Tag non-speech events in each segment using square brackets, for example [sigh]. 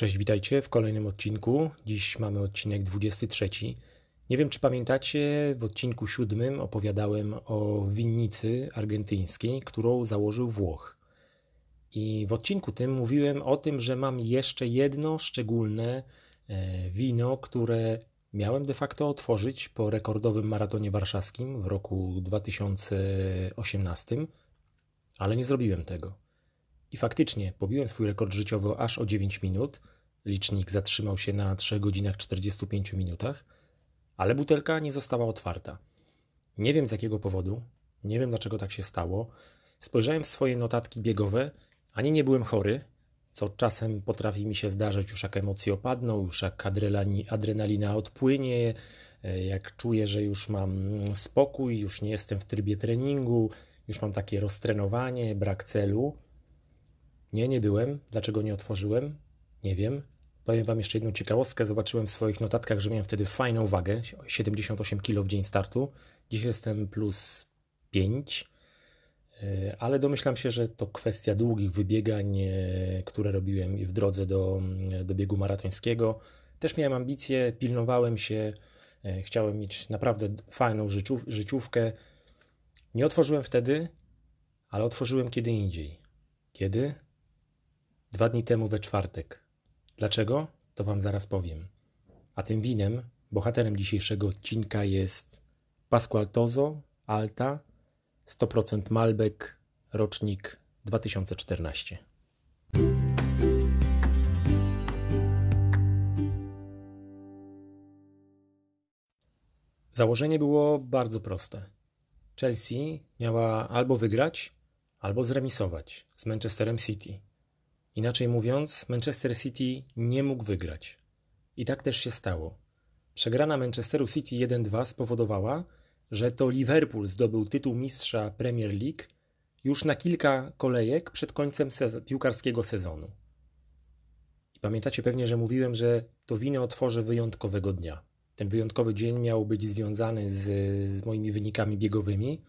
Cześć, witajcie w kolejnym odcinku. Dziś mamy odcinek 23. Nie wiem, czy pamiętacie, w odcinku siódmym opowiadałem o winnicy argentyńskiej, którą założył Włoch. I w odcinku tym mówiłem o tym, że mam jeszcze jedno szczególne e, wino, które miałem de facto otworzyć po rekordowym maratonie warszawskim w roku 2018, ale nie zrobiłem tego. I faktycznie pobiłem swój rekord życiowy aż o 9 minut. Licznik zatrzymał się na 3 godzinach 45 minutach, ale butelka nie została otwarta. Nie wiem z jakiego powodu, nie wiem dlaczego tak się stało. Spojrzałem w swoje notatki biegowe, ani nie byłem chory, co czasem potrafi mi się zdarzyć, już jak emocje opadną, już jak adrenalina odpłynie, jak czuję, że już mam spokój, już nie jestem w trybie treningu, już mam takie roztrenowanie, brak celu. Nie, nie byłem. Dlaczego nie otworzyłem? Nie wiem. Powiem Wam jeszcze jedną ciekawostkę. Zobaczyłem w swoich notatkach, że miałem wtedy fajną wagę 78 kg w dzień startu. Dziś jestem plus 5, e, ale domyślam się, że to kwestia długich wybiegań, e, które robiłem w drodze do, do biegu maratońskiego. Też miałem ambicje, pilnowałem się, e, chciałem mieć naprawdę fajną życiówkę. Nie otworzyłem wtedy, ale otworzyłem kiedy indziej. Kiedy? Dwa dni temu we czwartek. Dlaczego? To Wam zaraz powiem. A tym winem, bohaterem dzisiejszego odcinka jest Pascual Tozo Alta 100% Malbec, rocznik 2014. Założenie było bardzo proste. Chelsea miała albo wygrać, albo zremisować z Manchesterem City. Inaczej mówiąc, Manchester City nie mógł wygrać. I tak też się stało. Przegrana Manchesteru City 1-2 spowodowała, że to Liverpool zdobył tytuł mistrza Premier League już na kilka kolejek przed końcem sez- piłkarskiego sezonu. I pamiętacie pewnie, że mówiłem, że to wino otworzę wyjątkowego dnia. Ten wyjątkowy dzień miał być związany z, z moimi wynikami biegowymi,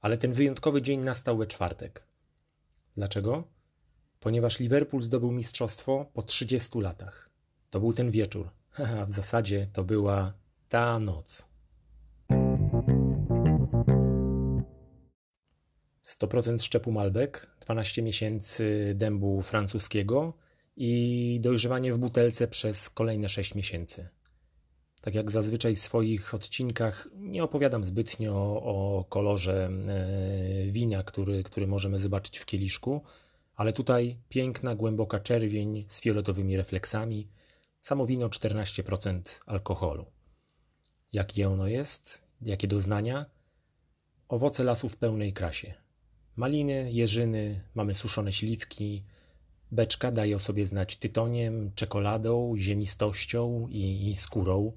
ale ten wyjątkowy dzień nastał we czwartek. Dlaczego? Ponieważ Liverpool zdobył mistrzostwo po 30 latach. To był ten wieczór. [laughs] W zasadzie to była ta noc. 100% szczepu Malbec, 12 miesięcy dębu francuskiego i dojrzewanie w butelce przez kolejne 6 miesięcy. Tak jak zazwyczaj w swoich odcinkach nie opowiadam zbytnio o kolorze e, wina, który, który możemy zobaczyć w kieliszku, ale tutaj piękna, głęboka czerwień z fioletowymi refleksami, samo wino 14% alkoholu. Jakie ono jest? Jakie doznania? Owoce lasu w pełnej krasie. Maliny, jeżyny, mamy suszone śliwki. Beczka daje o sobie znać tytoniem, czekoladą, ziemistością i, i skórą.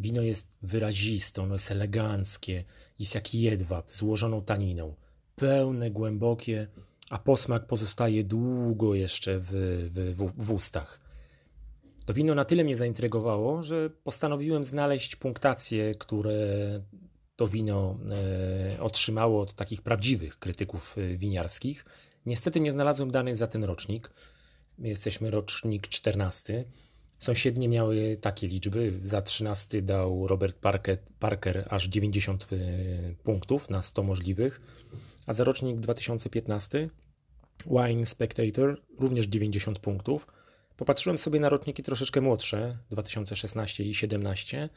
Wino jest wyraziste, ono jest eleganckie, jest jak jedwab, złożoną taniną. Pełne, głębokie, a posmak pozostaje długo jeszcze w, w, w, ustach. To wino na tyle mnie zaintrygowało, że postanowiłem znaleźć punktacje, które to wino e, otrzymało od takich prawdziwych krytyków e, winiarskich. Niestety nie znalazłem danych za ten rocznik. My jesteśmy rocznik 14. Sąsiednie miały takie liczby. Za 13 dał Robert Parker, Parker aż 90 e, punktów na 100 możliwych a za rocznik 2015 Wine Spectator również 90 punktów. Popatrzyłem sobie na roczniki troszeczkę młodsze, 2016 i 17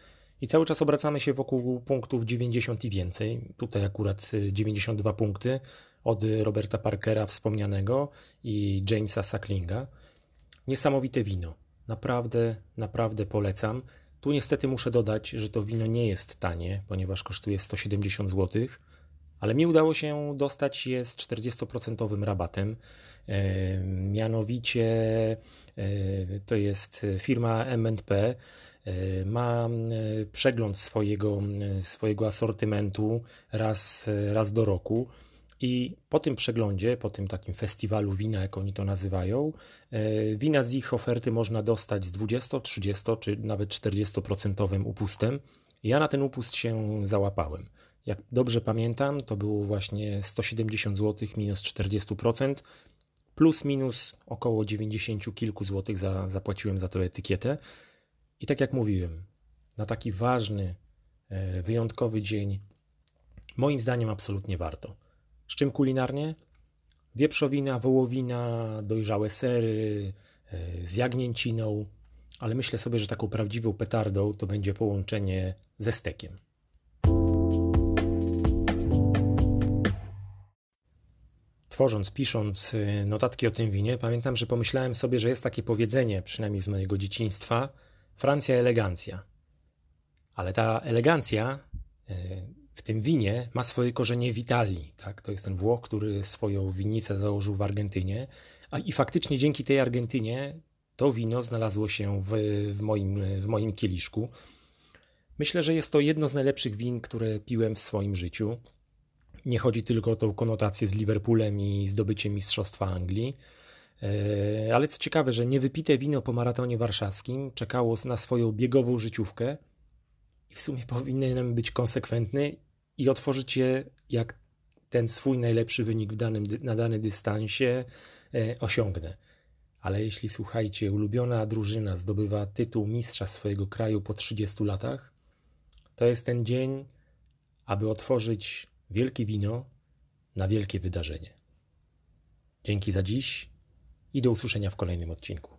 i cały czas obracamy się wokół punktów 90 i więcej. Tutaj akurat 92 punkty od Roberta Parkera wspomnianego i Jamesa Sacklinga. Niesamowite wino. Naprawdę, naprawdę polecam. Tu niestety muszę dodać, że to wino nie jest tanie, ponieważ kosztuje 170 zł ale mi udało się dostać je z 40% rabatem. E, mianowicie e, to jest firma M&P. E, ma przegląd swojego, swojego asortymentu raz, raz do roku. I po tym przeglądzie, po tym takim festiwalu wina, jak oni to nazywają, wina z ich oferty można dostać z 20, 30 czy nawet 40% upustem. Ja na ten upust się załapałem. Jak dobrze pamiętam, to było właśnie 170 zł minus 40%. plus minus około 90 kilku złotych za, zapłaciłem za tę etykietę. I tak jak mówiłem, na taki ważny, e, wyjątkowy dzień, moim zdaniem absolutnie warto. Z czym kulinarnie? Wieprzowina, wołowina, dojrzałe sery, e, z jagnięciną, ale myślę sobie, że taką prawdziwą petardą to będzie połączenie ze stekiem. Tworząc, pisząc y, notatki o tym winie, pamiętam, że pomyślałem sobie, że jest takie powiedzenie, przynajmniej z mojego dzieciństwa: Francja elegancja. Ale ta elegancja y, w tym winie ma swoje korzenie w Italii. Tak? To jest ten Włoch, który swoją winnicę założył w Argentynie. A i faktycznie dzięki tej Argentynie to wino znalazło się w, w, moim, w moim kieliszku. Myślę, że jest to jedno z najlepszych win, które piłem w swoim życiu. Nie chodzi tylko o tą konotację z Liverpoolem i zdobyciem Mistrzostwa Anglii. E, ale co ciekawe, że niewypite wino po maratonie warszawskim czekało na swoją biegową życiówkę i w sumie powinienem być konsekwentny i otworzyć je jak ten swój najlepszy wynik danym, na danym dystansie e, osiągnę. Ale jeśli słuchajcie, ulubiona drużyna zdobywa tytuł mistrza swojego kraju po 30 latach, to jest ten dzień, aby otworzyć wielkie wino na wielkie wydarzenie. Dzięki za dziś i do usłyszenia w kolejnym odcinku.